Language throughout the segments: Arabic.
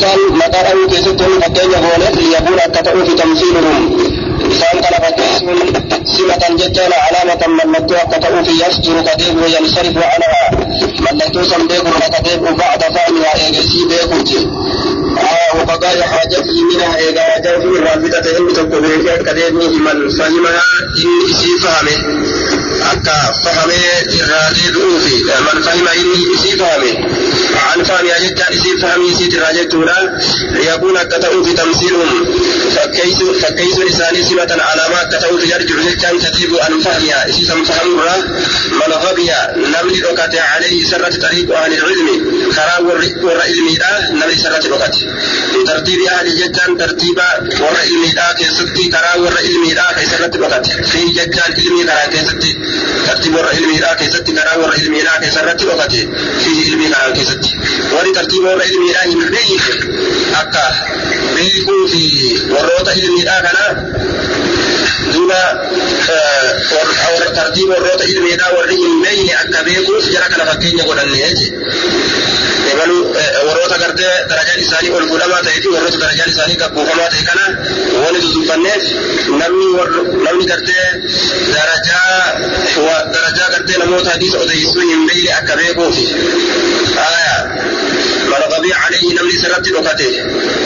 كان مقام كيستهم فكين هون ليكون أكتئوا في تمثيلهم؟ كان فكيسون سمة جتان علامة من مدوا أكتئوا في يسجر كديب وينصرف عنها من لتو سمديب وكديب بعد فهمها إيجسي بيكوتي وقضاء حاجته منها إذا وجد في الرافتة هم تقبل كديب من فهمها إن إسي فهمه. أكا فهمي راجي دوفي من فهم إني إسي فهمي. عن فهمي أجد إسي فهمي إسي تراجي تورا يكون كتاو في تمثيلهم. فكيسو فكيسو إساني سمة على ما كتاو في جرجر كان تجيب أن فهمي إسي سمفهم را من غبيا نبري لقات عليه سرة طريق أهل العلم. خرا ور علمي را سرة لقات ترتيب أهل جدان ترتيب ور علمي كي ستي خرا ور علمي كي سرة لقات في جدان علمي را كي dhokate fi jechaan ilmii karaa keessatti tartiiba warra ilmiidhaa keessatti karaa warra ilmiidhaa keessarratti dhokate fihi ilmii karaa keessatti warri tartiiba warra ilmiidhaa hin beekne akka beekuu fi warroota ilmiidhaa kana duuba tartiiba warroota ilmiidhaa warri hin beekne akka beekuuf jara kana fakkeenya godhanne jechuudha. Warroota gartee darajaan isaanii ol fuudhamaa ta'ee fi warroota darajaan isaanii gabbuufamaa ta'e kana wani dudubbanneef namni namni gartee darajaa darajaa gartee namoota hadiisa odeessuu hin beekne akka beekuufi. غبي عليه نملي سرت لقته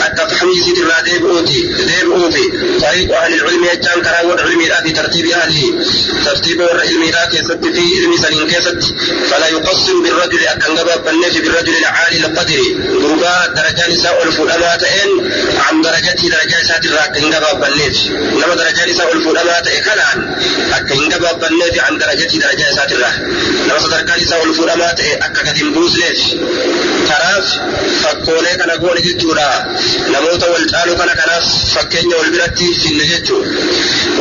التفحمي سيد الله ديبؤوتي ديبؤوفي طريق أهل العلم يجان كرا والعلم لا في ترتيب أهله. ترتيب العلم لا كيست في علم سنين كيست فلا يقصر بالرجل أكن غبا بالنف بالرجل العالي القدر غربا درجة نساء الفلامات إن عن درجته درجة سات الراكن غبا بالنف نما درجة نساء الفلامات إكلان أكن غبا بالنف عن درجته درجة سات الراك نما صدرك نساء الفلامات أكا كتن بوز ليش؟ kanaaf fakkoolee kana goone jechuudha namoota wal caalu kana kanaaf fakkeenya wal biratti finne jechuudha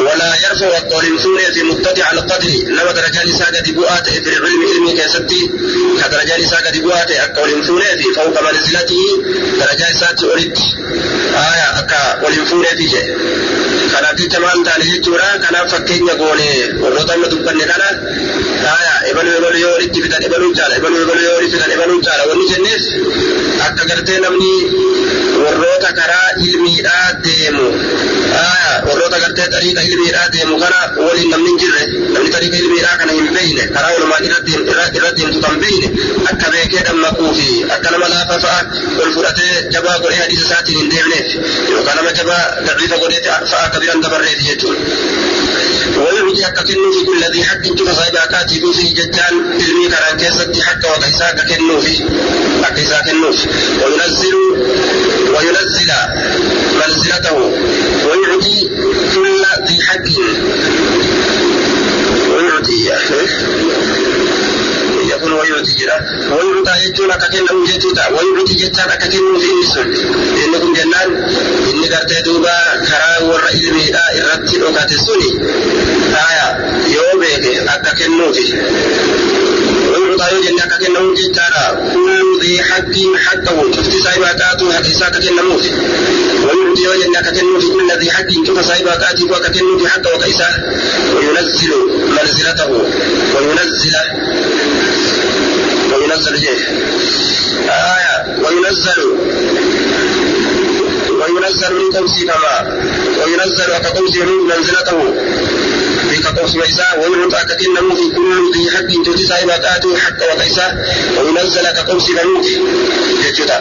walaa yarfa waqoolin fuunee fi muttati al qadri nama darajaan isaa gadi bu'aa ta'e fi ilmi ilmii keessatti ka darajaan isaa gadi bu'aa ta'e akka waliin fuunee fi fawqa manzilatii darajaa isaatti olitti akka waliin fuunee fi jedhe kanaaf jecha maal taane jechuudha kanaaf fakkeenya goone warroota amma dubbanne kana ebalu ebalu yoo walitti fidan ebaluun caala ebalu ebalu yoo walitti fidan ebaluun caala wanni jenneef akka gartee namni warroota karaa ilmiidhaa deemu warroota gartee xariiqa ilmiidhaa deemu kana waliin namni hin jirre namni xariiqa ilmiidhaa kana hin beekne karaa walumaan irra deemtu kan beekne akka beekee dammaquu fi akka nama laafa fa'a ol fudhatee jabaa godhee hadiisa isaatiin hin deemneef yookaan nama jabaa daciifa godhee fa'a akka biraan dabarreef jechuudha. ويعطي حق كنو في كل ذي حق شوف صاحب كاتب في جتان علمي كران كيست حق وكيسا كنو في كيسا كنو في وينزل وينزل منزلته ويعطي كل ذي حق. ويعطي يكون ويعطي جرا. ويعطى يجون أككن جتوتا ويعطي جتان أككن في إنسون إنكم جنان. إني قرتي دوبا كرا ورا إلمي دا إرتي أوكات السوني آية يوبيك أككن ويعطى يجن أككن جتارا كل ذي حق حقه شفت سايباتاتو حقيسا ككن موفي ويعطي يجن أككن في كل ذي حق شوف سايباتاتي وككن في حق وكيسا وينزل منزلته وينزل وينزل جيه آية وينزل وينزل من قوسي كما وينزل كقوسي منزلته بكقوس ميسا ويعطى ككنه في كل ذي حق تؤتي صاحباته حق وكيسا وينزل كقوس نموت جدا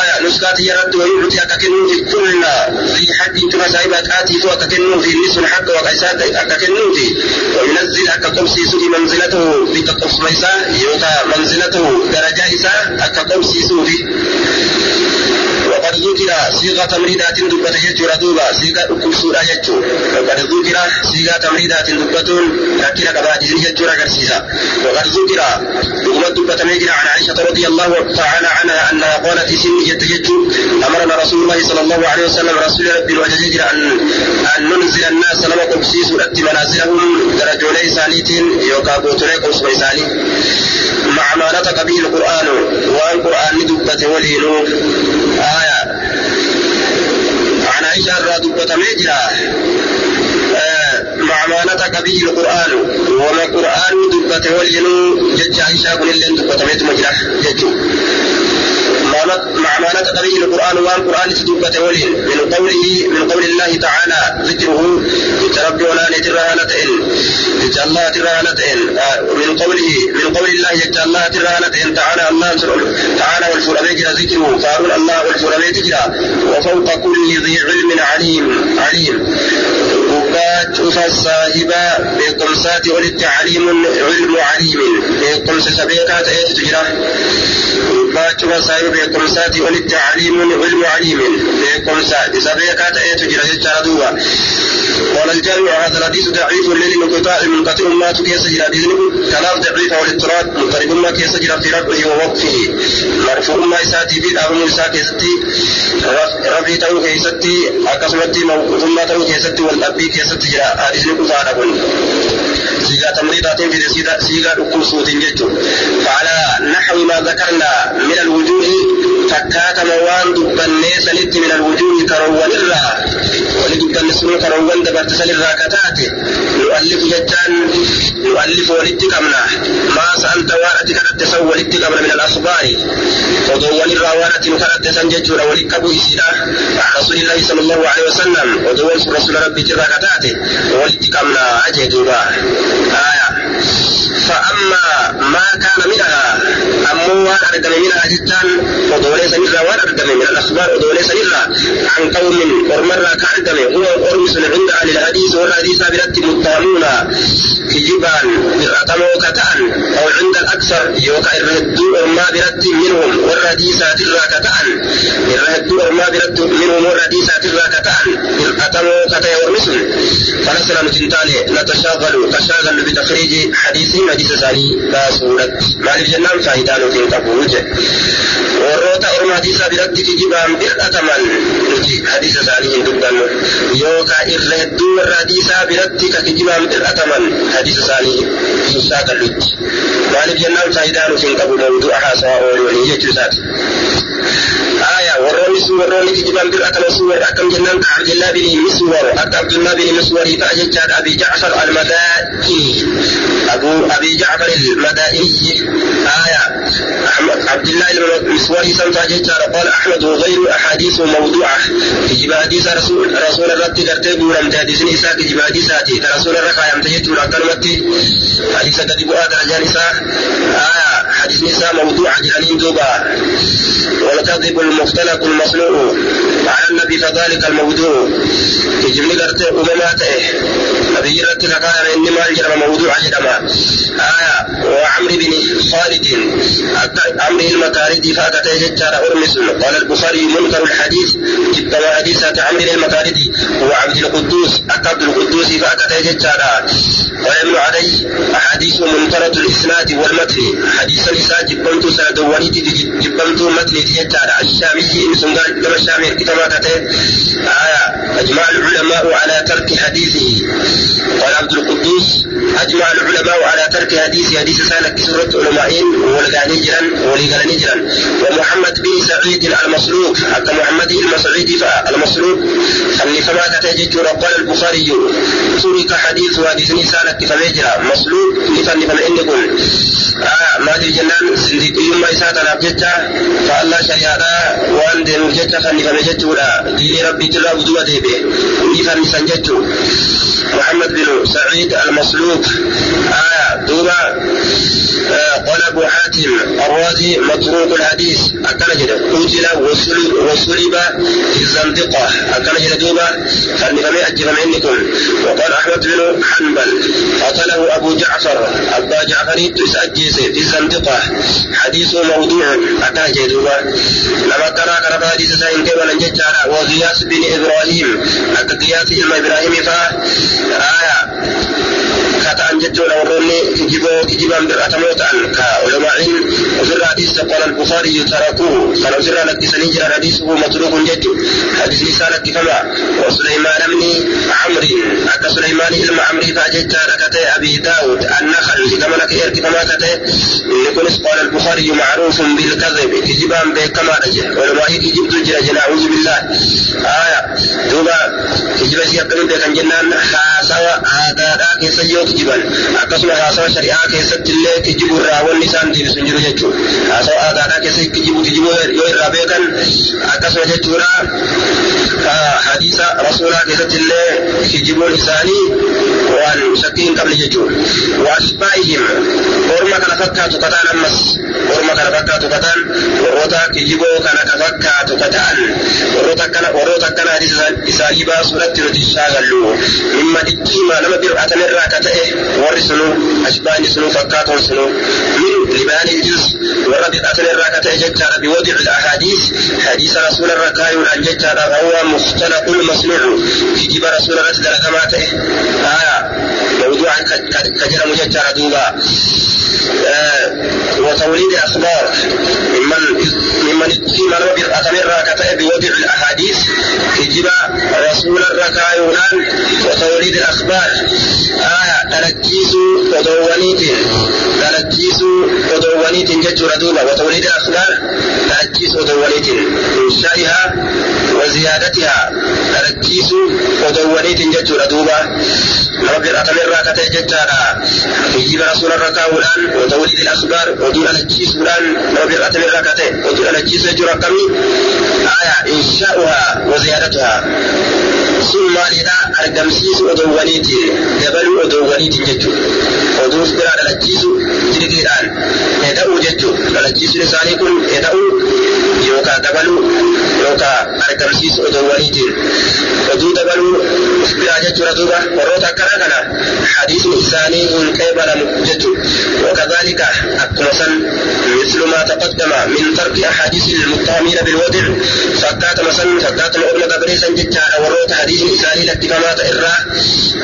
آية نسكات يرد ويعطي ككنه في كل ذي حق تؤتي صاحباته وككنه في نصف حق وكيسا ككنه في. وينزل كقوس سوء منزلته. بكقوس ميسا يوكا منزلته. درجة إسا كقوس سوء وقد ذكر صيغة تمريدات دبة يجور دوبا صيغة أكبسورة يجور وقد ذكر صيغة تمريدات دبة لكن قبائل يجور كرسيسا وقد ذكر دغمة دبة ميجر عن عائشة رضي الله تعالى عنها أنها قالت سن يتجج أمرنا رسول الله صلى الله عليه وسلم رسول ربي وججر أن أن ننزل الناس لما قبسي سورة منازلهم درجولي سانيتين يوكا بوتولي قبس ميساني مع ما نطق به القرآن والقرآن دبة ولينو آية عن عائشة الرادبة ميجرا مع ما نطق به القرآن. وما القرآن دبة ولينو جج عائشة كل اللي دبة ميت مجرا جج. مع ما به القرآن والقرآن تدبت ولين من قوله من قول الله تعالى ذكره ربي ولا نترهنة إن. الله ترهنة إن. من قوله من قول الله جل الله ترهنة إن. تعالى الله تعالى والفرابيت ذكره. فارون الله والفرابيت وفوق كل ذي علم عليم عليم. وقات فالصاحبة بقمسات ولد عليم علم عليم. بقمس سبيكات إيه تجرى. وقات فالصاحبة بقمسات ولد عليم علم عليم. بقمسات سبيكات إيه تجرى يجرى دوبا قال الجامع هذا الحديث ضعيف للانقطاع منقطع ما كيس جرى بإذنه كلام ضعيف والاضطراب. مضطرب ما كيس جرى في رفعه ووقفه. مرفوع ما يساتي في الأمر يساتي رفي تو كيستي أقسمتي موقوف ما تو كيستي والأبي كيستي جرى. حديث كفارة سيغا تمريضات في سيغا صوت جيتو. فعلى نحو ما ذكرنا من الوجوه فكات موان دبن سنت من الوجوه كرون الرا ولدبن سنو كرون دبرت سن الرا كتاتي نؤلف جتان نؤلف ولتكمنا ما سألت وارتك التسوى ولتكمنا من الأخبار ودول الرا وارتك كانت سنججو ولكبو إسيرا رسول الله صلى الله عليه وسلم ودول رسول ربي ترا كتاتي ولتكمنا أجدوبا آية فأما ما كان منها أمو وان أرقم منها جتان ودولي سنرى وان أرقم من الأخبار ودولي سنرى عن قوم ورمرة كأرقم هو أرمس عند أهل الحديث والحديث برد متهمون كجبان برأتمو كتان أو عند الأكثر يوكا الرهدو أرما برد منهم والحديث ترى كتان الرهدو أرما برد منهم والحديث ترى كتان برأتمو كتا يورمسون فنسنا نتنتالي نتشاغل تشاغل بتخريج حديثهم حديث ثاني لا سورة مالك جنان فايدان في قبول warroota orma hadiisa biratti kijibaan bir'ataman nuti hadiisa isaanii hin dubbannu yookaan irra hedduu warra hadiisaa biratti ka kijibaan bir'ataman hadiisa isaanii ibsaa gallutti maaliif jennaan faayidaa nuti hin qabu mawdu'a haasawaa ooluu jechuu isaati. آية وروني سو وروني كجبان بالأكل سور أكم جنان كعبد الله بن مسور أك عبد الله بن مسور فأجد أبي جعفر المدائني أبو أبي جعفر المدائني آية أحمد عبد الله المسور سمت أجد قال أحمد وغير أحاديث موضوعة. كجب حديث رسول رسول الرد كرتب ولم تحدث نساء كجب حديثاتي رسول الرقا يمتجد ولكلمتي حديث كتب هذا رجال آية حديث نساء موضوعة جلالين دوبا. والكذب المختلق المصنوع. على النبي فذلك الموضوع. يجب لقرت أمماته نبي رت لقال إنما الجرم موضوع جرما آية وعمر بن خالد. عمرو المكاردي فاتت جتار أرمس قال البخاري منكر الحديث جبت حديثة عمرو المكاردي هو عبد القدوس عبد القدوس فاتت جتار قال ابن علي أحاديث منكرة الإسناد والمتن. حديث الإسناد جبنت سند جبنت متن جتار الشامي إن سنقال كما الشامي كما كتب آية أجمع العلماء على ترك حديثه. قال عبد القدوس أجمع العلماء على ترك حديث حديث سالك سورة علماء ولقاني جرا ولقاني جرا ومحمد بن سعيد المسلوك حتى محمد المسعيد المسلوك أني فما كتجد قال البخاري. ترك حديث حديث سالك فمجرى مسلوك نفن فمن إنكم آه ما دي جنان سنديق يوم إسات الأبجتة فالله شريعة وان دين جتة فني فمجتة ولا. دين ربي تلا بدو ديبه نفن سنجتة محمد بن سعيد المسلوك آية دوبا. آه قال أبو حاتم. الرازي متروك الحديث. أكل جدا. قتل وصلب, في الزندقة. أكل جدا دوبا. فني فمي أجب منكم وقال أحمد بن حنبل. قتله أبو جعفر. أبا جعفر تسأجيس في الزندقة. حديثه موضوع. أكل جدا دوبا. لما ترى كرب حديث سين كيف نجد وغياث بن إبراهيم. أكغياث إلما إبراهيم فا آية كتان جدولا وروني كجيبو كجيبان برأتمو تان كعلماء وفي الحديث قال البخاري تركوه قال وفي لك سنجر حديثه متروك جد حديث لسانك فما وسليمان بن عمرو أك سليمان إلما عمرو فأجد ركتي أبي داود النخل كما لك إرك كما إن كنس قال البخاري معروف بالكذب. كجبان بكما رجع. ولما يجب تجرى نعوذ بالله. آية. دوبا. كجبا سيقرن بكم جنان. حاسوا آدادا كيسا يو كجبان أقسم حاسوا شريعة كيسا تلي كجبو راون نسان دي بسنجر جتشو. حاسوا آدادا كيسا كجبو كجبو يو الرابيكا أقسم جتشورا حديث رسولا كيسا تلي كجبو نساني وأن شكين قبل جتشو. وأشبائهم ورما كان فكاتو كتان أمس ورما كان فكاتو كتان وروتا كجبو كان كفكاتو كتان وروتا كان وروتا كان حديث إساني باسورة nuti shaagallu mimma dhikkiima nama bir'atan irraa ka ta'e warri sunu ashbaani sunu fakkaatoon sunu. Min libaani juz warra bir'atan irraa ka ta'e jechaadha رسول الله كايون عن ججارة هو مختلق المصنوع في جيب رسول الله تدرى كما تئه آية موضوعا كجرم ججارة دوبا آه وتوليد الأخبار. ممن ممن فيما لو بالأتمر كتئ بوضع جيب رسول الله كايونان وتوليد الأخبار. آية تركيس ودوانيت تركيس ودوانيت ججر دوبا وتوليد الأخبار تركيس ودوانيت إنشائها وزيادتها. تركيس ودوانيت ججر دوبا رب الأتمر كتئ ججارة في جيب رسول الله كايونان وتوليد الأخبار ودون الجيس فلان رب الأتمر كتئ ودون الجيس جرى كمي آية إنشاؤها وزيادتها ثم لذا أرقمسيس أدوانيتي دبل أدوانيتي جتو ودوف برا دلجيس جرقيدان يدعو جتو دلجيس لساني كن يدعو يوكا دبل ودو دبل برا جتو ردوبة وروتا كنا كنا حديث إنساني إن كيبل جتو وكذلك أكمسا مثل ما تقدم من ترك أحاديث المتهمين بالوضع فكات مثلا فكات الأمة بريسا جتا وروتا حديث اتفامات إرى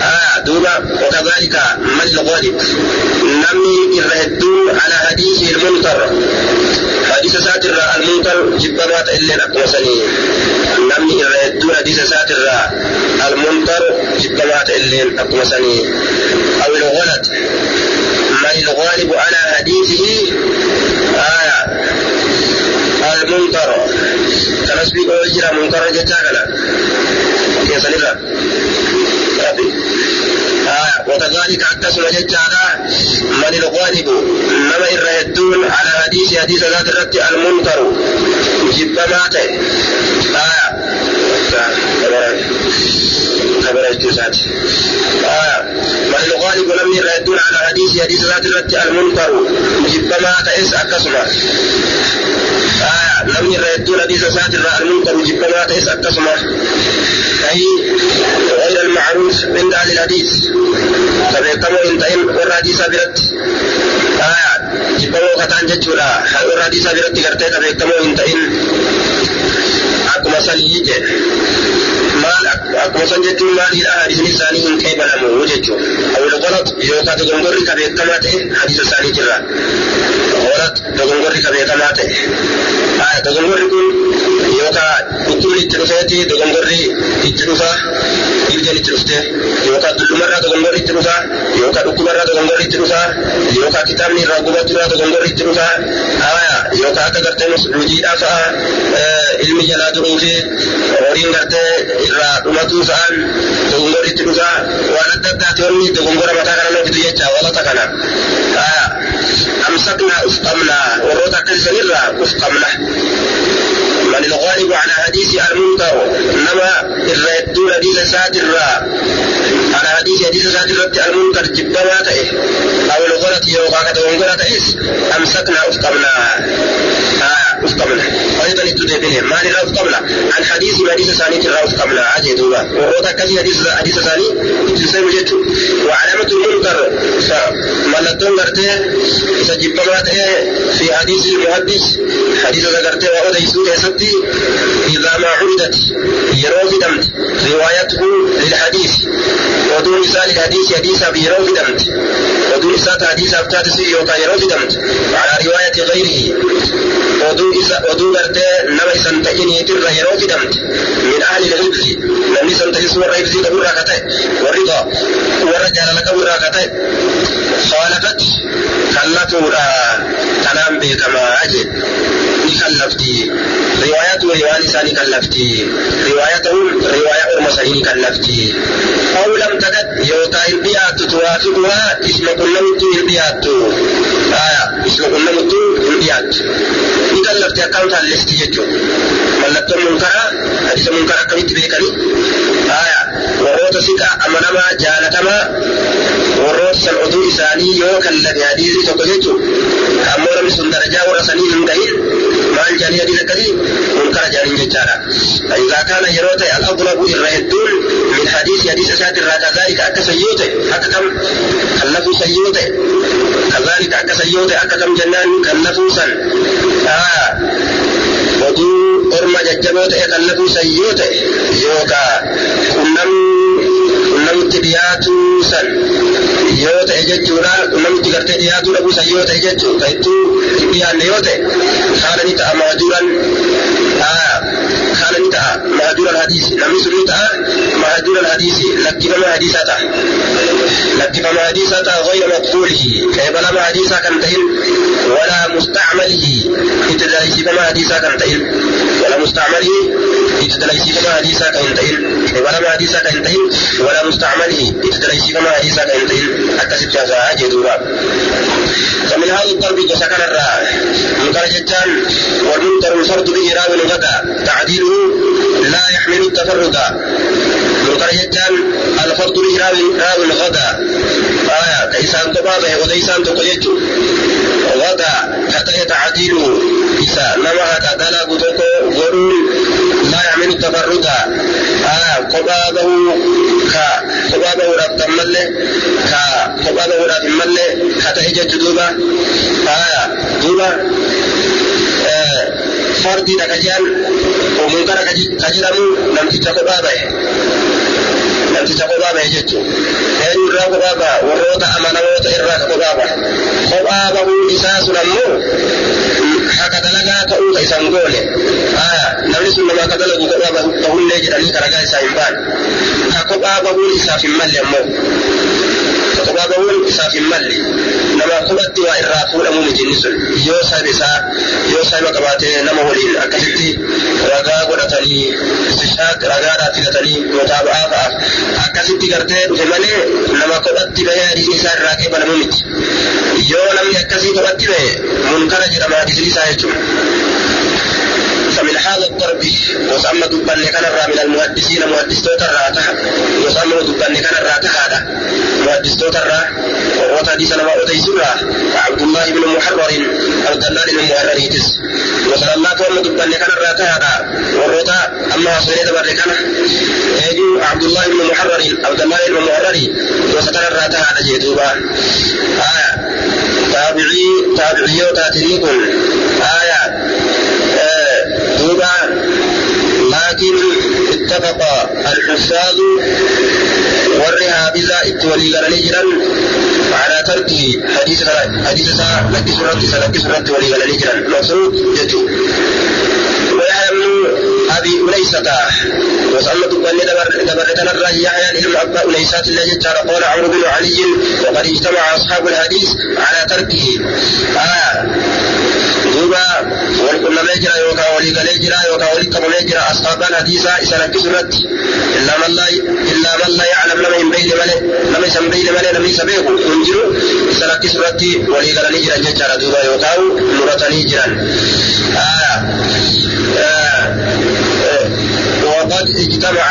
آه دوبا وكذلك من الغالب نمي الرهدون على حديث المنكر حديث ساتر المنكر جبرات إلا أقوسني نمي الرهدون حديث ساتر المنكر جبرات إلا أقوسني أو الغلط. من الغالب على حديثه؟ آية المنكر. كنسبي أجرى منكر جتاكنا keessa irra rabbi وكذلك أكسم ججالا من الغالب؟ نما الرهدون على حديث حديث ذات الرد المنكر. جب ماته آية خبر من الغالب لم يردون على حديث حديث ذات الرد المنكر. جب ماته إس أكسم آية لم يردون حديث ذات المنكر. جب ماته إس أكسم أي غير المعروف عند أهل الحديث. فبيكمو إن تئن ورى حديث جبمو كتان جتشولا ورى حديث برت كرتي فبيكمو إن. تئن أكما سنيجي maal akkuma san jechuun maaliidha hadiisni isaanii hin qeebalamu jechuun awwal qorat yookaan dogongorri ka beekamaa ta'e hadiisa isaanii jirra qorat dogongorri ka beekamaa ta'e dogongorri kun yookaan dhukkubni itti dhufeeti dogongorri itti dhufa dhibdeen itti dhufte yookaan dullumarraa dogongorri itti dhufa yookaan dhukkubarraa dogongorri itti dhufa yookaan kitaabni irraa gubaturraa dogongorri itti dhufa yookaan akka gartee masluujiidhaa fa'a ilmi jalaa duruu fi horiin gartee irraa dhumatuu fa'aan dogongorri itti dhufa waan adda addaati wanni dogongora mataa kana noo fidu jecha walata kana amsaknaa uf qabnaa warroota akkasisanirraa uf من الغالب على حديث المنكر نما الردون حديث ساتر على حديث حديث ساتر المنكر جبنا تئه أو الغلط يوقع كتوان تئس أمسكنا أفقمنا آه. أفقمنا أيضا استدبنه ما لنا أفقمنا عن حديث حديث ثاني ترى أفقمنا عجيب الله وقوتا كذي حديث حديث ثاني تسمى جت وعلامة المنكر. ملتون قرته سجبنا تئه في حديث المحدث حديث ذكرته وأوديسو كيستي إذا ما عرضت يروي دمت. روايته للحديث. ودون مثال الحديث حديث بيروي دمت. ودون مثال حديث أفتات سي يوكا يروي دمت. على رواية غيره. ودون oduu gartee nama isan ta'iniitirra yeroo fidamte min ahli lhibzi namni isan ta'is warra hibzii qaburraa ka ta'e warri warra jaalala qaburraa ka ta'e khaalafat kallafuudha kanaan beekamaa jedhe ni kallafti riwaayaatu riwaan isaa ni kallafti riwaayatahum riwaayaa orma sanii ni kallafti aw lam takad yookaa hin dhiyaattu tuwaafiquhaa isma qunnamtu hin dhiyaattu aya isma qunnamtu hin dhiyaattu ni kallafti akkam taallesti amanamaa jaalatamaa warroota san oduu isaanii yoo kallafe hadiisii tokko jechuudha ammoo namni sun darajaa warra sanii hin gahin maal jedhanii hadiisa akkasii munkara jedhaniin jechaadha فإذا كان يروت الأغلب الرهدون من حديث حديث سات كذلك أكا سيوته أكا كم كلفوا سيوته كذلك أكا سيوته أكا كم جنان كلفوا سن آه oduu orma jajjaboo ta'e kallafuu sayyoo ta'e yookaa qunnamti dhiyaatuu san yoo ta'e jechuudha qunnamti gartee dhiyaatuu dhabuu san yoo ta'e jechuu ta'ettuu dhiyaanne yoo ta'e haala ni ta'a maajuran haala ni ta'a maajuran hadiisi namni sun ni ta'a maajuran hadiisi lakkifama hadiisaa ta'a lakkifama hadiisaa ta'a غير مقبوله كيبلما hadiisaa kan ta'in ولا مستعمله إتدليسي فما حديثا كان تئن ولا مستعمله إتدليسي فما حديثا كان تئن ولا ما حديثا كان تئن ولا مستعمله إتدليسي فما حديثا كان تئن أكسب جازا جدورا. فمن هذا الضرب وسكن الراء منكر جتان والمنكر الفرد به راو غدا تعديله لا يحمل التفرد. جتان الفرد به راو غدا آية كيسان تبابه وليسان تقيجو غدا كتئ تعديله إسا نما هذا دلق تكو غرور لا يعمل التفرد آه قبابه كا قبابه رفت ملة كا قبابه رفت ملة كتئ جدوبة. آه دوبة. آه فردي دكجان ومنكر كجرمو نمتي قبابه namticha kophaa bahe jechuun eenyu irraa kophaa baha warroota amanamoota irraa ka kophaa bahuun isaa sun ammoo haka dalagaa ta'uu ka isan goone namni sun nama akka dalagu kophaa bahullee jedhanii ka ragaa isaa hin baane ka kophaa bahuun isaaf hin malle ammoo kophaa bahuun isaaf hin malle nama kophatti waa irraa fuudhamu mijinni sun yoo sahiba isaa yoo sahiba qabaatee nama waliin akkasitti ragaa godhatanii ragaadhaaf filatanii mutaaba'aa fa'aaf akkasitti gartee dhufe malee. هذا الضرب وسمى دبان كان من المحدثين محدث توتر وسمى دبان كان الراتها هذا. محدث توتر وروت حديث نما أتي سرة عبد الله بن محرر الله بن محرر يتس. وصلى الله توم دبان كان الراتها هذا. وروت أما سنة بر كان. يجو عبد الله بن محرر عبد الله بن محرر وستر الراتها هذا جيتوبا آية تابعي تابعي وتاتريكم. آية دوبا لكن اتفق الحفاظ والرهابزة اتولي نجرا على تركه حديث حديث سا لك سلك سرت ولي نجرا مفروض يجو ويحيى بن أبي انيسة وسألت بني دبر دبر تنرى يحيى علم أبا انيسات الذي قال عمرو بن علي وقد اجتمع أصحاب الحديث على تركه. آه. Duuba wal qunnamee jira yookaan walii galee jira yookaan walitti qabamee jira asxaabaan hadiisaa isa rakkisu irratti illaa man laa yaclam nama hin beekne malee nama isa hin beekne malee namni isa beeku hin jiru isa rakkisu irratti walii galanii jiran jechaadha duuba yookaan muratanii jiran. وقد اجتمع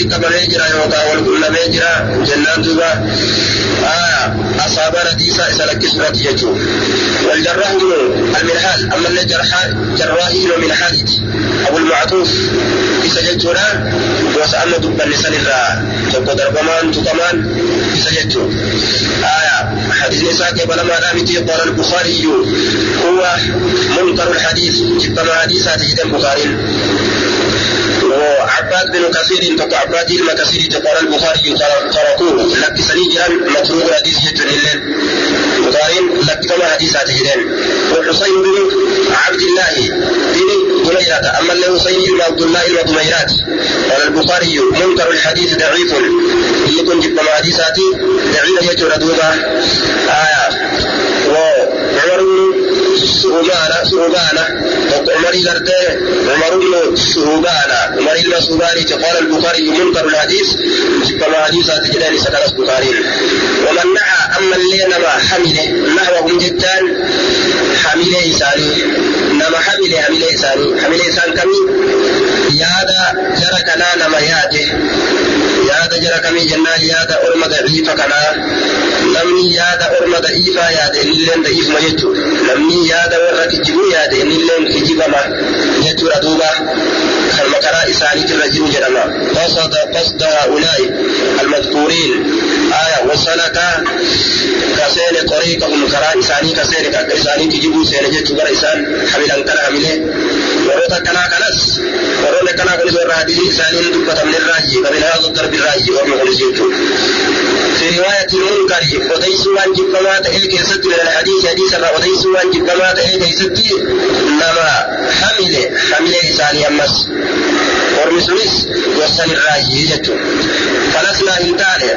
ولك ميجرا يوكا والقلنا ميجرا جنان دوبا آه أصاب رديسا إسالك سورة يجو والجراح المنحال أما اللي جرح جراحين ومن حالتي أبو المعطوف إسا جتونا وسألنا دبا لسان الرا تبقى دربمان تقمان إسا جتو آية حديث نساء قبل ما دامتي قال البخاري هو منكر الحديث جبما حديثات جدا البخاري وعباد بن كثير تقع عباد بن كثير تقال البخاري تركوه لك سنيجرا متروك الحديث جتن الليل بخاري لك بريفما حديثات جدين وحسين بن عبد الله بن دميرة أما له حسين بن عبد الله بن دميرات قال البخاري منكر الحديث ضعيف. يكون جب حديثات ضعيف يجر دوبا آية. وعمر بن سهبانا سهبانا عمر غرتي عمر بن سهبانا عمر بن سهبانا قال البخاري منكر الحديث جب حديثات جدين سكن البخاري. ومن نعى أما اللي نما حمله نحوهم جدان حمله إساني نما حمله حمله إساني حمله إسان كمي. يادا جرى كنا نما ياده. يادا جرى كمي جنا يادا أرمى ضعيفة كنا نمني يادا أرمى ضعيفة يادا إلين ضعيف ما يجو نمني يادا ورد جبو يادا إلين كجيبا ما ردوبا كالمكرا إساني ترجو جرما قصد قصد هؤلاء المذكورين آية وسلك كسين طريقهم كرا إساني كسين إساني تجيبوا سين جت برا إسان حمل كنا حمله وروتا كنا كنس وروتا كنا كنس الرادي إساني دبة من الراجي فمن هذا الضرب الراجي ومن خلصيته في رواية المنكر وديس وان جبما تأيك يسد من الحديث حديث وديس وان جبما تأيك يسد إنما حمل حمل إساني أمس وصل الراجي جتو فلسنا إنتانه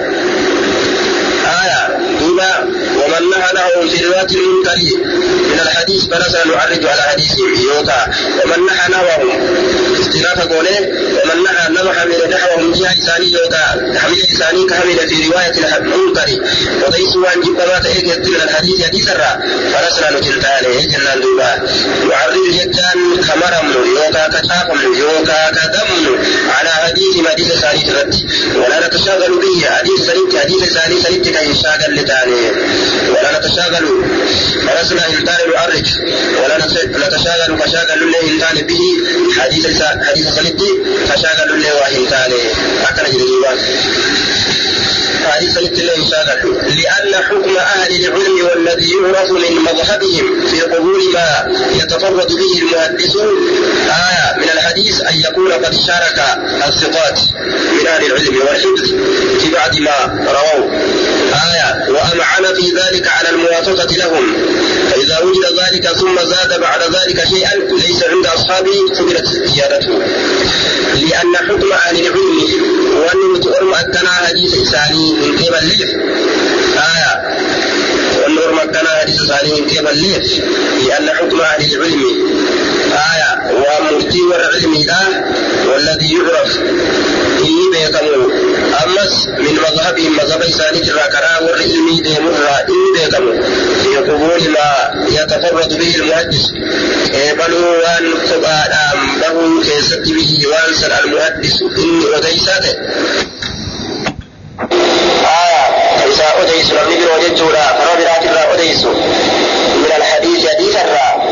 آية. دوبا ومن نهى له في رواية المنكر من الحديث فلسنا نعرج على حديثهم يوتا. ومن نهى نهوهم استناف قوله ومن نهى نهى حمل نحوهم جهة لساني يوتا. حمل لساني كحمل في رواية المنكر وليس وان جبما تأيك من الحديث حديث الرا. فلسنا نجلتاني جنان دوبا نعرج جدان كمرم يوكا كتافم يوكا كدم على حديث ما حديث ساني ترد ولا نتشاغل به. حديث سنيت حديث ساني سنيت كي يشاغل لتاني ولا نتشاغل فلسنا إنتان نعرج ولا نتشاغل فشاغل له إنتان به حديث حديث سنيت فشاغل له وإنتان أكن جديد حديث الله شاغل لأن حكم أهل العلم والذي يعرف من مذهبهم في قبول ما يتفرد به المحدثون آية من الحديث أن يكون قد شارك الثقات من أهل العلم والحفظ في بعد ما رووا. آية وأمعن في ذلك على الموافقة لهم. فإذا وجد ذلك ثم زاد بعد ذلك شيئا ليس عند أصحابه قبلت زيادته. لأن حكم أهل العلم وأن تؤرم أتنا حديث إساني من قبل ليف آية. والنور مكنا حديث إساني من قبل ليف لأن حكم أهل العلم. آية. ومفتي والعلم لا. والذي يعرف إني بيكمو أمس من مذهبهم مذهب إساني تراكرا والعلم ديمرا إني بيكمو في قبول ما يتفرد به المحدث بل وان فقادام له كيست به وانسل المحدث إني وديساته آية إذا أديس لم يبر وجدتنا فرابرات الله أديس من الحديث حديث الرا.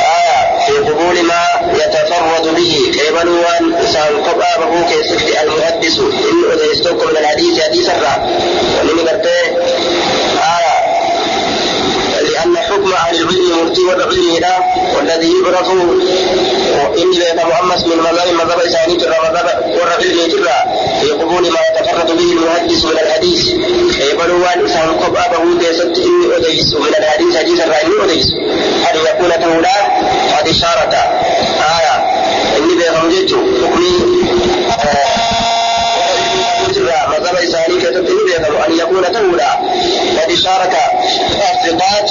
آية في قبول ما يتفرد به كيبل وان إسان قبع به كيست المحدث. إني أديستكم من الحديث حديث الرا. ومن قرته آية أهل العلم مرتي والعلم لا والذي يعرف إني بيت مؤمس من مذهب مذهب إساني ترى مذهب والعلم ترى في قبول ما يتفرد به المحدث من الحديث. يقبل وان إسان قبع به كيست إني أديس من الحديث حديث الرأي أديس. أن يكون تولا قد شارك آية. إني بيت جدت حكمي كيست إني بيت أن يكون تولا قد شارك الثقات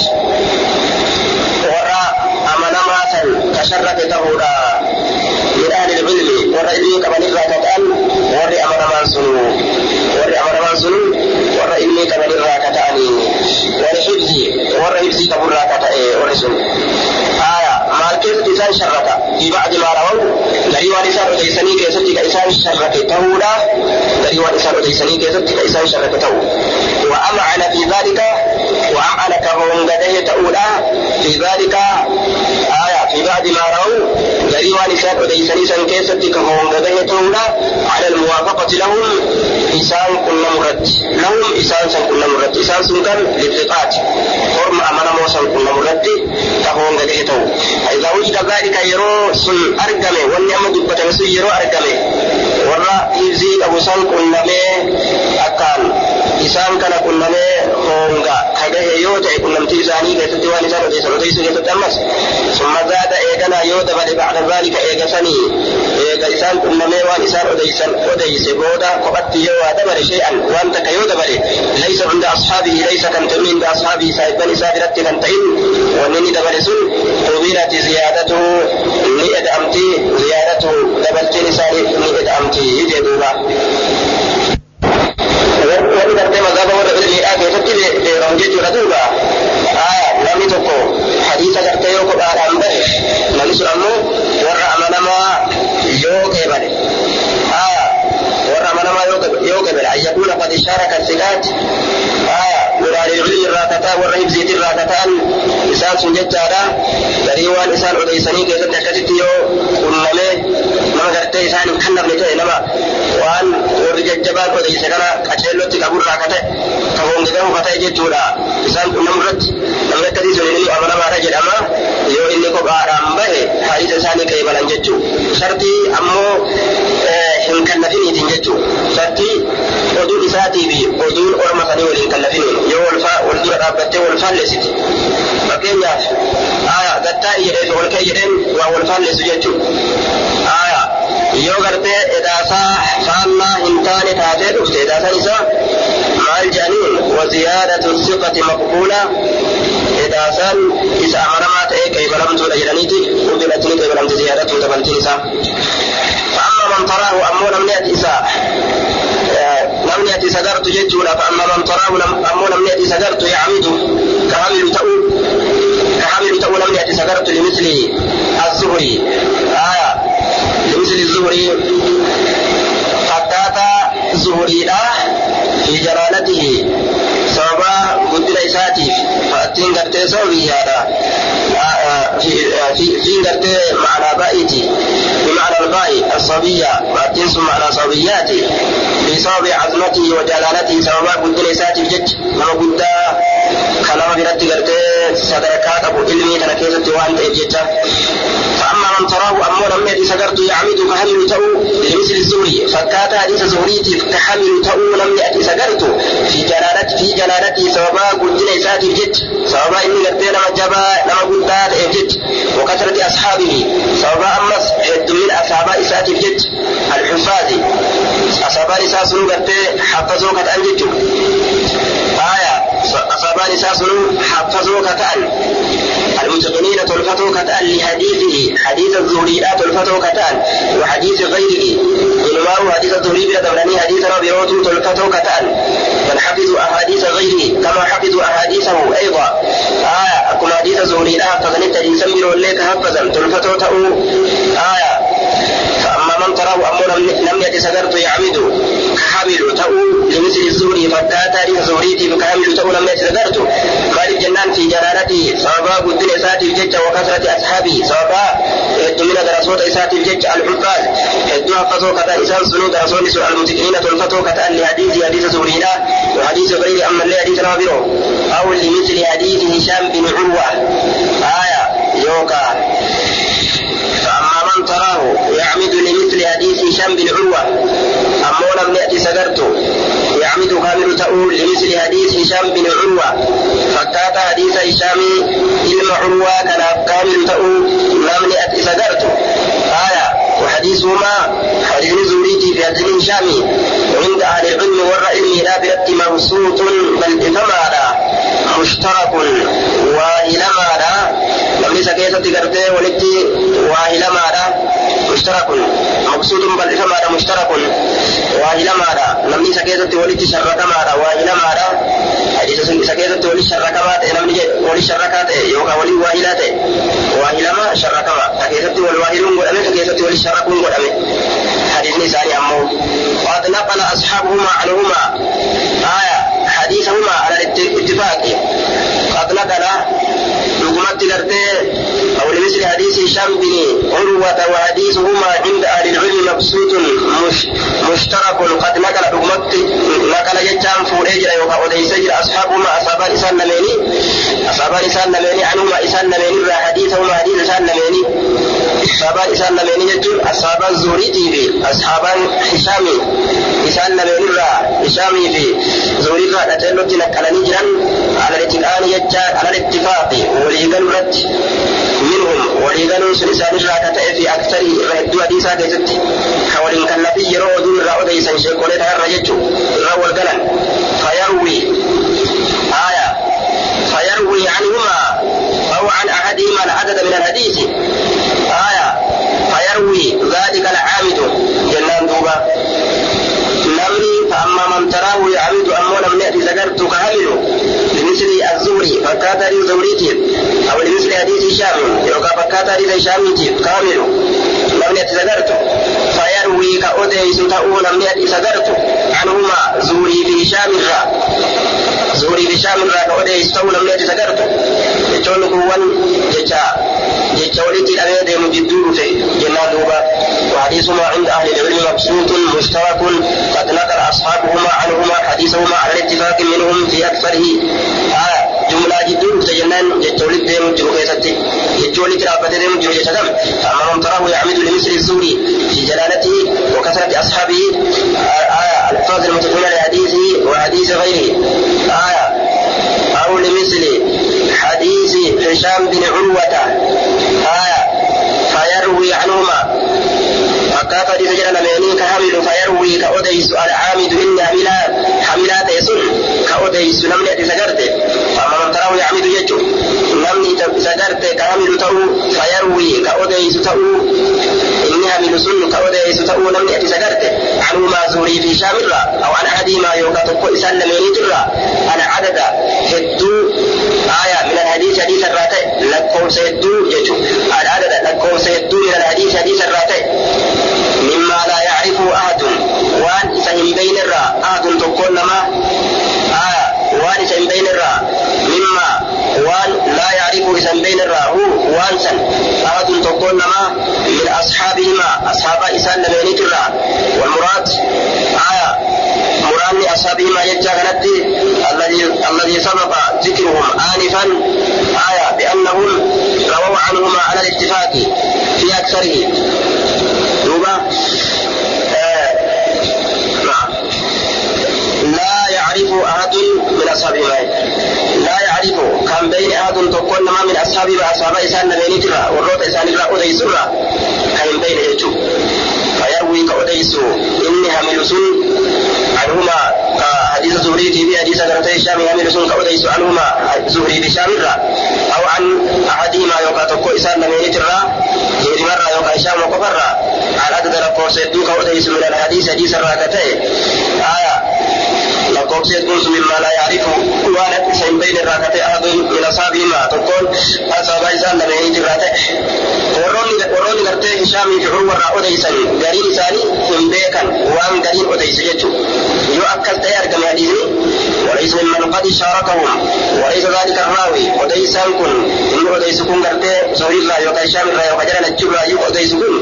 وراء أمنا ماسا كشرة تهودا من أهل العلم والرئيس كما نفرة ورّي أمنا مانسنو أديسني كيست كإسان شرة تهودا وأمعن في ذلك وأمعن كهم قده تأولا. في ذلك آية. في بعد ما رأوا دريوان إسان أديسني سن كيست كهم قده تأولا. على الموافقة لهم إسان كل مرد. لهم إسان سن كل مرد. إسان سن كان للثقات فرم أمنا موسى كل مرد. كهم قده تأولا إذا وجد ذلك يرو سن أرقمي. والنعم دبة سن يرو أرقمي. ورا إذي أبو سن كل أكان isaan kana qunnamee honga kagahe yoo ta'e qunnamtii ترتيب ثاني كيف تدوان إسان وديس وديس كيف تتمس ثم زاد إيقنا يودا بل بعد ذلك إيقسني إيقا إسان أممي وان إسان وديس وديس بودا قبت يوا دبر شيئا وانت كيودا بل ليس عند أصحابه ليس كان تمين بأصحابه سايبني سابرت كان تئن ونني دبر سن طويلة زيادته نئد أمتي زيادته دبلتين إساني نئد أمتي يجي دوبا wani gartee mazhaaba warra ilmiidhaa keessatti beekamu jechuudha duuba namni tokko hadiisa gartee yoo kophaadhaan bahe namni sun ammoo warra amanamaa yoo qeebale warra amanamaa yoo qeebale ayyakuuna qad ishaaraka silaati walaali ilmi irraa kataa warra hibziiti irraa kataan isaan sun jechaadha garii waan isaan odeysanii keessatti akkasitti yoo qunnamee nama warri jajjabaan odeyse kana qaceellotti qaburraa kate ka hongegamu ka ta'e jechuudha isaan qunnamu irratti namni akkasii sun inni amanamaadha jedhama yoo inni kophaadhaan bahe hadiisa isaanii qeebalan jechuu shartii ammoo hin kallafiniitiin jechuu shartii oduun isaatii fi oduun orma sanii waliin kallafiniin yoo wal dura dhaabbattee wal faalleessiti fakkeenyaaf aya gattaa'i jedhee ol ka'e jedheen waa wal faalleessu jechuu aya yoo gartee edaasaa faallaa hin taane taatee dhufte edaasaan isaa maal jedhaniin waziyaadatu siqati maqbuula edaasaan isa amanamaa ta'ee qeebalamtuudha jedhaniiti ubilatini qeebalamte ziyaadatu dabaltiin isaa فأما من تراه أمو لم يأتي إساء لم يأتي سجرت جدولا فأما من تراه أمو لم يأتي سجرت يعمد كحمل تأو كحمل تأو لم يأتي سجرت لمثل الزهري آية لمثل الزهري فكاتا زهري لا في جلالته سببا قدر إساتي فأتين قرتي سوي هذا في في في قرتي معنى بائتي بمعنى الباء الصبية وأتين معنى صبياتي بسبب عظمته وجلالته سببا قدر إساتي جج ما قد كلام برد قرتي صدركات أبو علمي كان كيسة وانت إبجتا فأما من تراه أمو لم يدي سقرت يعمد كحمل تأو لمثل الزهري فكات حديث زهريتي كحمل تأو لم يأتي سقرت في جلالته في جلالته سببا قلت إساتي بجد سببا إني قلت لما جبا لما قلت بجد وكثرة أصحابه سببا أمس حد أصحاب إساتي بجد الحفاظ أصحاب إساس قلت حفظوا قد أنجد آية أصحاب إساس حفظوا قد المتقنين تلفتوا كتان لحديثه. حديث الزهري لا تلفتوا كتان وحديث غيره. إنما حديث الزهري بلا دبلني حديث ربيعوت تلفتوا كتان بل حفظوا أحاديث غيره كما حفظوا أحاديثه أيضا. آية أكون حديث الزهري لا فغنت جنسا من وليك حفظا تلفتوا تأو. آية من تراه أمر لم يتسدرت يعمد كحبل تأو لمثل الزهري فتاتا لزهريتي فكحبل تأو لم يتسدرت مالك جنان في جلالته. سببا قدن إساتي الجج وكثرة أصحابه. سببا من درسوت إساتي الجج الحفاظ هدو حفظوا كتا إسان سنو درسون سوء المتقنين تلفتوا كتا لحديث حديث زهرينا. وحديث غير أما اللي حديث نابره أو لمثل حديث هشام بن عروة. آية يوكا. فأما من تراه يعمد حديث هشام بن عروة أما لم يأتي سجرته يعمد كامل تؤول لمثل حديث هشام بن عروة فكات حديث هشام علم عروة كان كامل تؤول لم يأتي سجرته آية وحديثهما حديث زوريتي في حديث هشام عند أهل العلم والعلم لا برد مبسوط بل إثمانا مشترك وإلمانا namni isa keessatti gartee walitti waa hilamaadha mushtarakun maqsuudun bal'ifamaadha mushtarakun waa hilamaadha namni isa keessatti walitti sharrakamaadha waa hilamaadha hadiisa sun isa keessatti walitti sharrakamaa ta'e namni walitti sharrakaa ta'e yookaan waliin waa hilaa ta'e waa hilama sharrakama ka keessatti wal waa hiluun godhame ka keessatti walitti sharrakuun godhame. Hadiisni isaanii ammoo وقد نقل أصحابهما عنهما آية حديثهما على الاتفاق قد نقل لقمت قرتي أو لمثل حديث هشام بن عروة وحديثهما عند أهل العلم مبسوط مش مشترك قد نقل لقمت نقل يجام فوريجر يوكا وديسجر أصحابهما أصحاب إسان بابا إسان لميني عنهما إسان لميني را حديثهما حديث إسان لميني بابا إسان لميني جتون أصحاب الزوري تي في أصحاب حشامي إسان لميني را حشامي في زهري را أتلوتي نكالني جران على الاتقان يجا على الاتفاق. وليغن رد منهم. وليغن سلسان را كتئ في أكثر ردوا ديسا كيست كولين كالنبي يرو دون را أديسا شيكولين هر رجتو را والقلن فيروي من الحديث آية فيروي ذلك العامد جنان دوبا. نمني فأما من تراه يعمد أمو لم يأتي ذكرت كهمل لمثل الزهري فكات لي زهريتي أو لمثل حديث هشام. يوكا فكات لي هشام كامل. لم يأتي ذكرت. فيروي كأوديس تأو لم يأتي ذكرت. عنهما زهري في هشام زهري في هشام كأوديس تأو لم يأتي ذكرت يقول كوان جتا جتا ولدي الأمير ديم جدور في جنان دوبا وحديثهما عند أهل العلم مبسوط مشترك قد نقل أصحابهما عنهما حديثهما على الاتفاق منهم في أكثره آه جملة جدور في جنان جتولد ديم جرو كيستي جتولد رابط ديم جرو جتدم فأما من تراه يعمد لمثل الزوري في جلالته وكثرة أصحابه آه الألفاظ المتقنة لحديثه وحديث غيره آية أو لمثل حديث هشام بن عروة آية. فيروي عنهما. فكاف حديث جل لميني كحمل فيروي كأوديس العامد إن حملا حملا تيسن كأوديس نمني أتي سجرت فأما من تراه يعمد يجو نمني سجرت كحمل تو فيروي كأوديس تو إني حمل سن كأوديس تو نمني أتي سجرت عنه ما زوري في شامرة أو عن أحد ما يوكا تقو إسان لميني ترى أنا عدد هدو. آية. حديث الراتي لكم سيدو يجو العدد لكم سيدو من الحديث حديث الراتي مما لا يعرفه أحد. وان سهم بين الراء أحد تقول لما؟ آية وان سهم بين الراء مما وان لا يعرفه سهم بين الراء وان سن. أحد تقول لما؟ من أصحابهما. أصحاب إسان لمن الراء والمراد؟ آية مراد أصحابهما يجا الذي الذي سبق ذكرهم آنفا آية بأنهم رووا عنهما على الاتفاق في أكثره. دوبا آه نعم. لا يعرف أحد من أصحابه لا يعرف كان بين أحد تقول ما من أصحابه وأصحاب إسان نبيني ترى والروت إسان إلا أديس ترى كان بين يجو. فيروي كأديس إني حمل سن عنهما. حديث زهري في حديث غرتي الشام حمل سن كأديس عنهما زهري بشام أو عن أحدهما يوكا تقول إسان نبيني ترى هيري مرة يوكا هشام وكفر على عدد لقوس يدوك وديس من الحديث حديث الراكتين آية لقوس يدوس مما لا يعرف وأنا سين بين الراكتين أحد من أصحابهما تقول أصحاب إسان لم يهيج الراكتين وروني غرتي هشام في عروة وديسا غرين إساني هم بيكا وان غرين وديس يجو يو أكل تيار كم حديثني وليس ممن قد شاركهم وليس ذلك الراوي وديسا كن إن وديس كن غرتي زوري الله يوكا هشام الله يوكا جلنا الجبرا يو وديس كن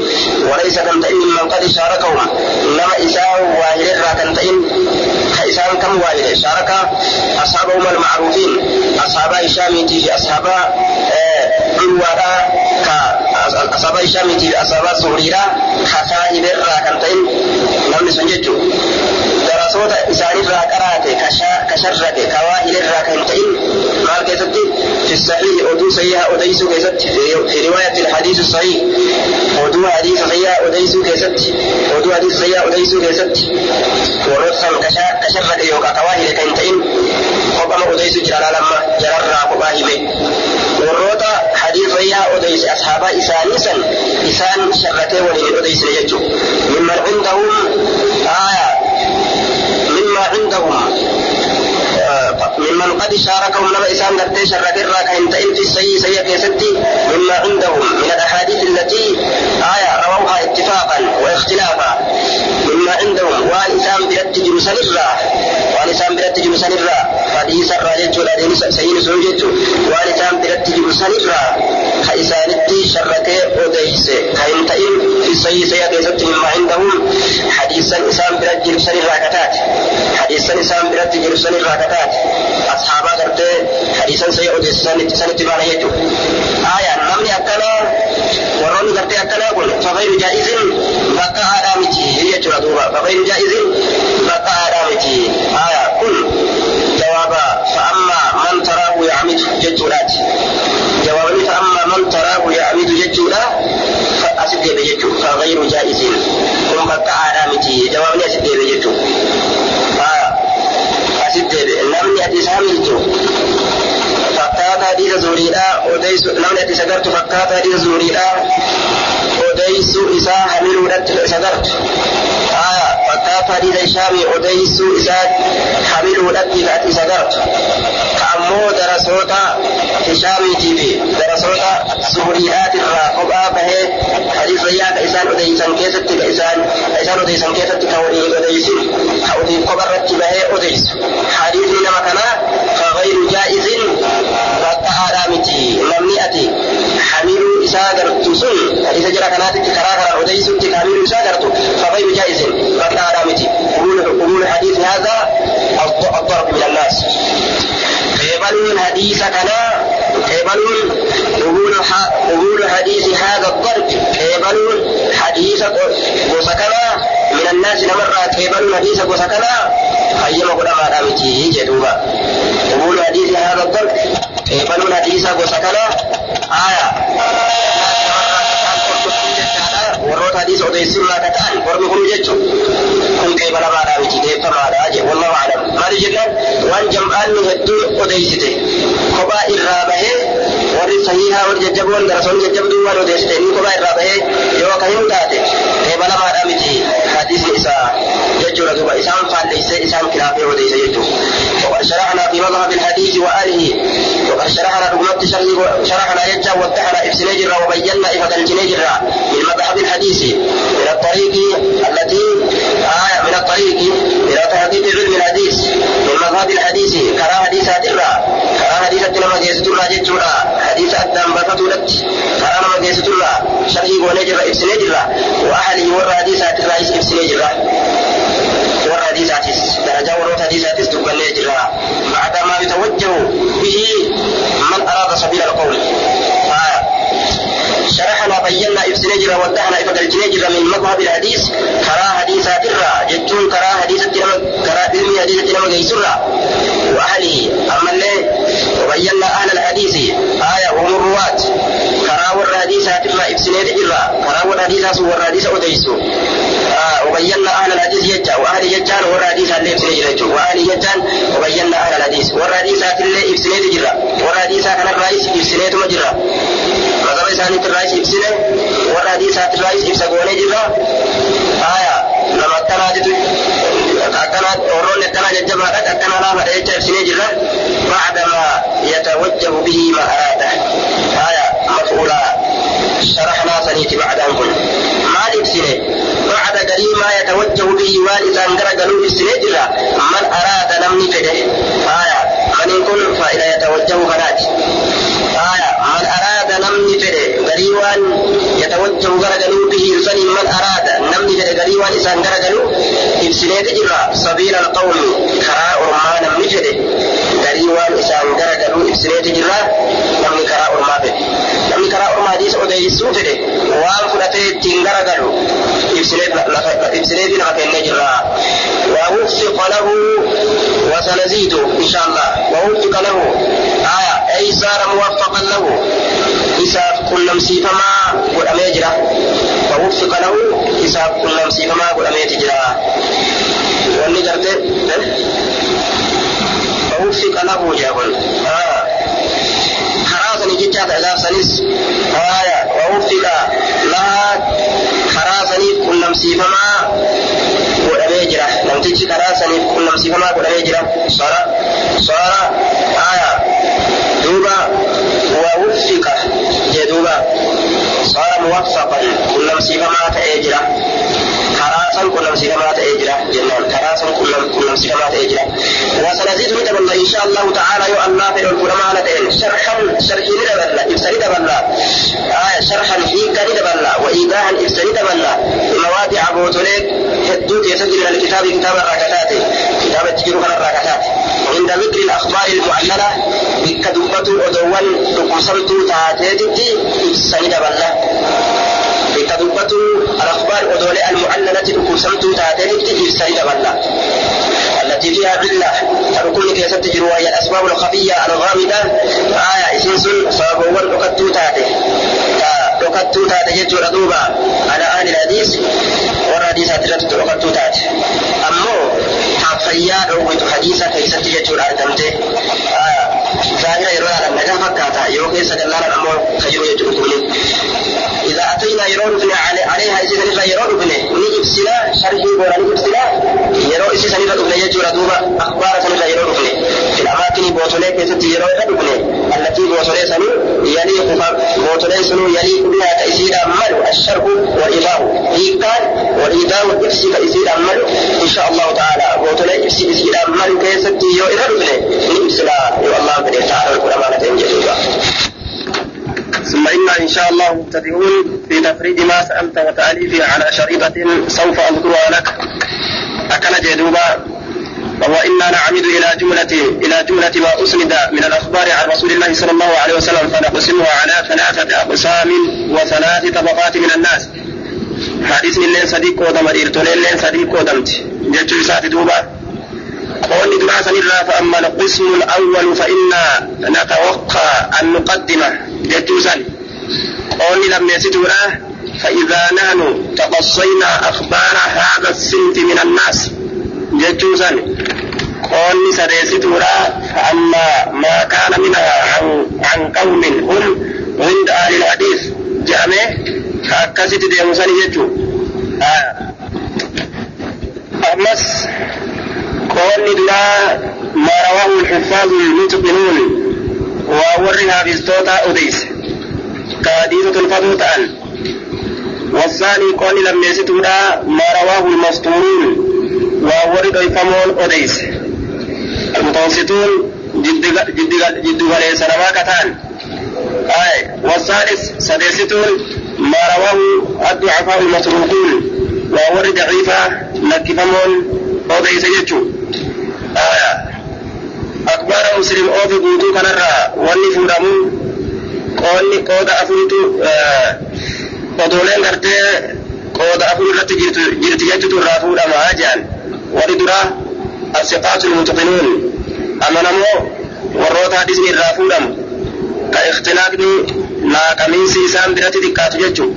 وليس كم تئن من قد شاركهم إنما إساء واحد راكن تئن إسان كم وائل شارك أصحابهم المعروفين أصحاب إشامي تي أصحاب إلوارا أصحاب إشامي تي أصحاب سوريرا خفا إبر راكنتين نعم سنجدو درسوت إسان راكرات كشرك كوائل راكنتين مال كيسد في الصحيح أدو سيئة أديسو كيسد في رواية الحديث الصحيح أدو حديث سيئة أديسو كيسد أدو حديث سيئة أديسو كيسد ورواية kawaa'ile kan ta'in kophama odeysuu jira laalamma jararraa kophaa hime warroota hadiisa sayyaa odeyse ashaabaa isaanii san isaan sharratee waliin odeysine jechuudha mimman cindahum aayaa مما عندهم ممن قد شاركهم لما إسان قرتي شرك الراك إن في السيء سيء كيستي مما عندهم من الأحاديث التي آية رووها اتفاقا واختلافا عندهم وان إسان برد جلسان الرا. وان إسان برد جلسان الرا. حديث الراجل جلالين سيين سنجد وان إسان برد جلسان الرا. كإسان التي شرك وديس كإن في السيء سيء كيستي مما عندهم. حديثا إسان برد جلسان الرا كتات. حديثا إسان برد جلسان الرا كتات. أصحابا قرتي حديثا سيء وديسان اتسان اتبانا يجو آية. نمني أكنا ورون قد يتلاقون فغير جائز بقى آرامتي هي تردوها فغير جائز بقى آرامتي آية قل جوابا فأما من تراه يعمد جتولات جوابا فأما من تراه يعمد جتولا فأسد بجتو فغير جائز. قل بقى آرامتي جوابا آه، أسد بجتو آية أسد بجتو نبني أتسامي جتو hamiluudhatti isa gartu aya fakkaata hadiisa ishaami odeysu isaa hamiluudhatti ka ati isa gartu ka ammoo darasoota hishaamiitii fi darasoota zuuriidhaatirraa kophaa bahee hadiis rayyaa ka isaan odeysan keessatti ka isaan ka isaan odeysan keessatti ka waliin odeysin ka ofiif kopharratti bahee odeysu hadiisni nama kanaa فغير جائز رقها متي نمني أتي حميل إساء قرت سن. حديث جرى كانت كراكرا أديس حميل إساء قرت فغير جائز رقها متي قبول قبول حديث هذا الضرب من الناس. قبل حديث كنا قبل قبول قبول حديث هذا الضرب. قبل حديث وسكنا من الناس نمر قبل حديث وسكنا أيما قدما دامتي جدوبا قبول حديث هذا الضرب قبل حديث وسكنا آية warroota hadiisa odeessirraa ka ta'an warri kun jechuun kun qeebalamaadhaa miti deeffamaadhaa jee wallahu aclam maali jennaan waan jam'aanni hedduu odeessite kophaa irraa bahee warri sahihaa warri jajjaboon darasoonni jajjabduu waan odeessite inni kophaa irraa bahee yoo ka hin taate qeebalamaadhaa miti hadiisni isaa jechuudha duuba isaan faalleessee isaan kilaafee odeesse jechuudha وقد شرحنا في مذهب الحديث وآله وقد شرحنا رقمت شرحنا يجا وضحنا إفسنجر وبينا إفة الجنجر من مذهب الحديث من الطريق التي آية من الطريق إلى تحقيق علم الحديث من مذهب الحديث أدرة جيسة الله جتورا حديث أدام كرا نما جيسة الله شرحي ونجر إفسنجر وأهله ورى حديث أدرة إفسنجر ورى حديث أتيس درجة ورى حديث أتيس تبني جرا بعدما يتوجه به من أراد سبيل القول. شرحنا بينا ابن نجرة ودحنا ابن الجنجرة من مذهب الحديث كرا حديثات الرا جتون كرا حديث كرا علم حديث التنم جيسرا وأهله أما اللي وبينا أهل الحديث. آية وهم الرواة. كرا والحديثات الرا ابن نجرة كرا والحديث والحديث أديسو. آه وبينا أهل الحديث يجا. وأهل يجان والحديث اللي ابن نجرة وأهل يجان وبينا أهل الحديث. والحديثات اللي ابن نجرة والحديث كان الرئيس ابن نجرة مذهب isaaniitti irraa is ibsine warra hadiisaatti irraa is ibsa goonee haya nama akkanaa jitu akkanaa warroonni akkanaa jajjabaadha akkanaa laafaadha jecha ibsinee jirra bacdama yatawajjahu bihi ma araada haya maf'uula sharaxnaa saniiti bacdaan kun maal ibsine bacda galii maa yatawajjahu bihi waan isaan gara galuu ibsinee jirra man araada namni fedhe haya maniin kun faa'ida yatawajjahu kanaati haya man araada namni fedhe garii waan yatawajjahu gara galuu bihi saniin man karaa ormaa namni fedhe garii waan isaan gara galuu ibsineeti jirra namni karaa ormaa fedhe namni karaa ormaa hadiisa odeessuu fedhe waan fudhatee ittiin gara galu ibsineeti lafa kennee jirra ووفق له وسنزيد إن شاء الله ووفق له آية أي صار موفقا له إساف كل مسيفما قل أميجرا ووفق له كل مسيفما قل أميجرا واني قرت ووفق له جابل آه خراسني جتات إذا سنس آية ووفق لها خراسني كل مسيفما godhamee jira namtichi karaa saniif qunnamsiifamaa godhamee jira sora sora aya duuba wawuffiqa jee duuba صار موفقا كل نفسي ما تأجرا كراسا كل نفسي ما تأجرا جنان كراسا كل نفسي ما تأجرا وسنزيد من إن شاء الله تعالى يؤمن الخفية الغامضة آية إسنسن سبب وقتو تاتي وقتو تاتي جتو ردوبا على أهل الحديث. والحديث أتلت وقتو تاتي أمو حفيا رويت حديثة كيسة جتو الأردمتي آية ظاهرة يروها لما فكاتا keessa gallaana ammoo kajiru jechuudha kuni إذا أتينا يرون عليها إذا نفا يرون بني نجبسنا شرحي ولا نجبسنا يرون إذا نفا بني يجور دوبا أخبار سنفا يرون بني في الأماكن بوتولي كيست يرون بني التي بوتولي سنو يليق بوتولي سنو يليق بها تأسير أمل الشرق والإفاء إيقان والإيداء والإفسي تأسير أمل. إن شاء الله تعالى بوتولي إفسي تأسير أمل. كيست يرون بني؟ نجبسنا يو الله بني تعالى القرآن تنجدوا ثم إنا إن شاء الله مبتدئون في تفريد ما سألت وتأليفه على شريطة سوف أذكرها لك. أكل جدوبا وإنا نعمد إلى جملة إلى جملة ما أسند من الأخبار عن رسول الله صلى الله عليه وسلم فنقسمها على ثلاثة أقسام وثلاث طبقات من الناس. حديث اللين صديق ودم إرتولين اللين صديق ودمت جدت سات دوبا قول دراسة فأما القسم الأول فإنا نتوقع أن نقدمه جتوسا قولي لم يسدونا فإذا نحن تقصينا أخبار هذا السنت من الناس. جتوسا قولي سديستورا فأما ما كان منها عن, عن قوم هم عند أهل الحديث. جامع؟ فأكست ديمسان جتو آه. أمس قولي لا ما رواه الحفاظ المتقنون وورها بستوتا أديس. كحديثة الفضل تأن والثاني قول لم يستودا ما رواه المسطورون. وورد إفمون أديس. المتوسطون جد جد غلي سنما كتان آي والثالث سديستون ما رواه الضعفاء المتروكون وورد ضعيفة نكفمون أديس يجو آية akbaara muslim oofi guutuu kanarraa wanni fuudhamu qoonni qooda afuritu odooleen gartee qooda afur irratti jirti jechutu irraa fuudhama jedhan warri duraa الثقات المتقنون. أما نمو وروتا إذن الرافولا كاختلاقني ما كمين سيسان برات دكات ججو.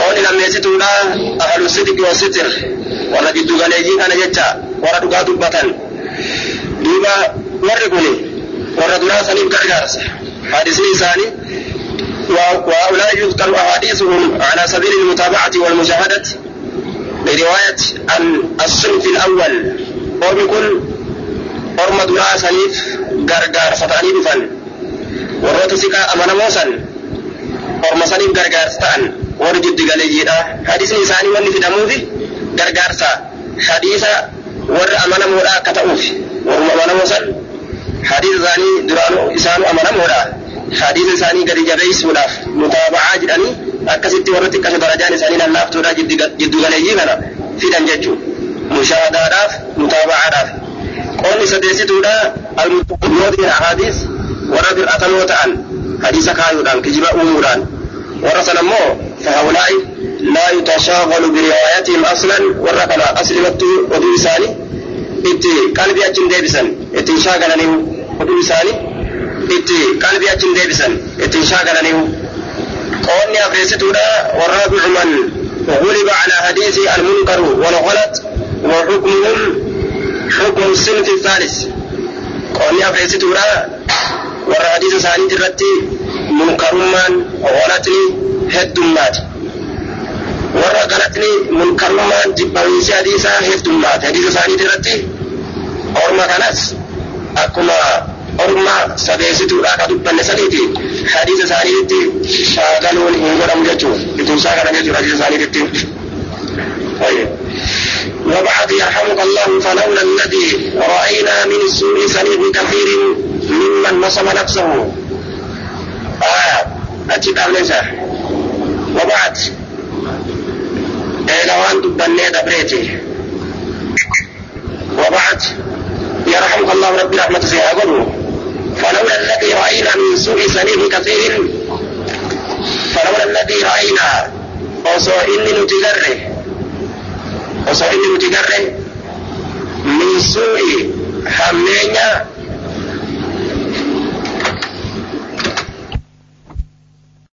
قول لما يستولا أهل الصدق والستر. ورجد غليجين أنا ججا. ورد قاد البطن دوبا ورقوني ورد راسل كرقارس حادثين ساني وهؤلاء يذكر أحاديثهم على سبيل المتابعة والمشاهدة. برواية عن الصنف الأول. وبكل أرمى دراء سنيف غرغار فتاني بفن warroota siqaa amanamoo san orma saniif gargaarsa ta'an warri jiddu galeeyyiidha hadisni isaanii wanni fidamuufi gargaarsa hadiisa warra amanamoodha akka ta'uuf warra amanamoo san hadiisa isaanii duraanuu isaanuu amanamoodha hadiisa isaanii gadi jabeessuudhaaf mutaaba'aa jedhanii akkasitti warra xiqqasho darajaan isaanii lallaaftuudha jiddu galeeyyii kana fidan jechuudha mushaahadaadhaaf متابعة قول سديسي تودا المتقلود إلى حديث ورد الأقل وتعال حديث كايودان كجبا أموران. ورسل مو فهؤلاء لا يتشاغل بروايتهم أصلا ورقنا أصل مكتو ودو إساني إتي قلبي أجن ديبسن. إتي شاغل نيو ودو إساني إتي قلبي أجن ديبسن. إتي شاغل نيو قول نيافريس تودا ورابع من وغلب على حديث المنكر ولغلت وحكمهم حكم الصنف الثالث قولي أفريستورا warra hadiisa isaanii irratti munkarummaan ghalatni heddummaati warra galatni munkarummaan jibbawiinsi hadiisaa heddummaati hadiisa isaanii irratti orma kanas akkuma orma sadeessituudhaa ka dubbanne saniiti hadiisa isaaniitti shaagaluun hin godhamu jechuun ittiin shaagalan jechuudha hadiisa isaaniitti. وبعد يرحمك الله فلولا الذي رأينا من السوء سنيف كثير ممن نصب نفسه. آه أجد ليس. وبعد. إلوان دبني دبريتي وبعد. يرحمك الله ربي رحمة سيقول فلولا الذي رأينا من سوء سنيف كثير. فلولا الذي رأينا. إني نتجره nuti garre min suu'i hammeenya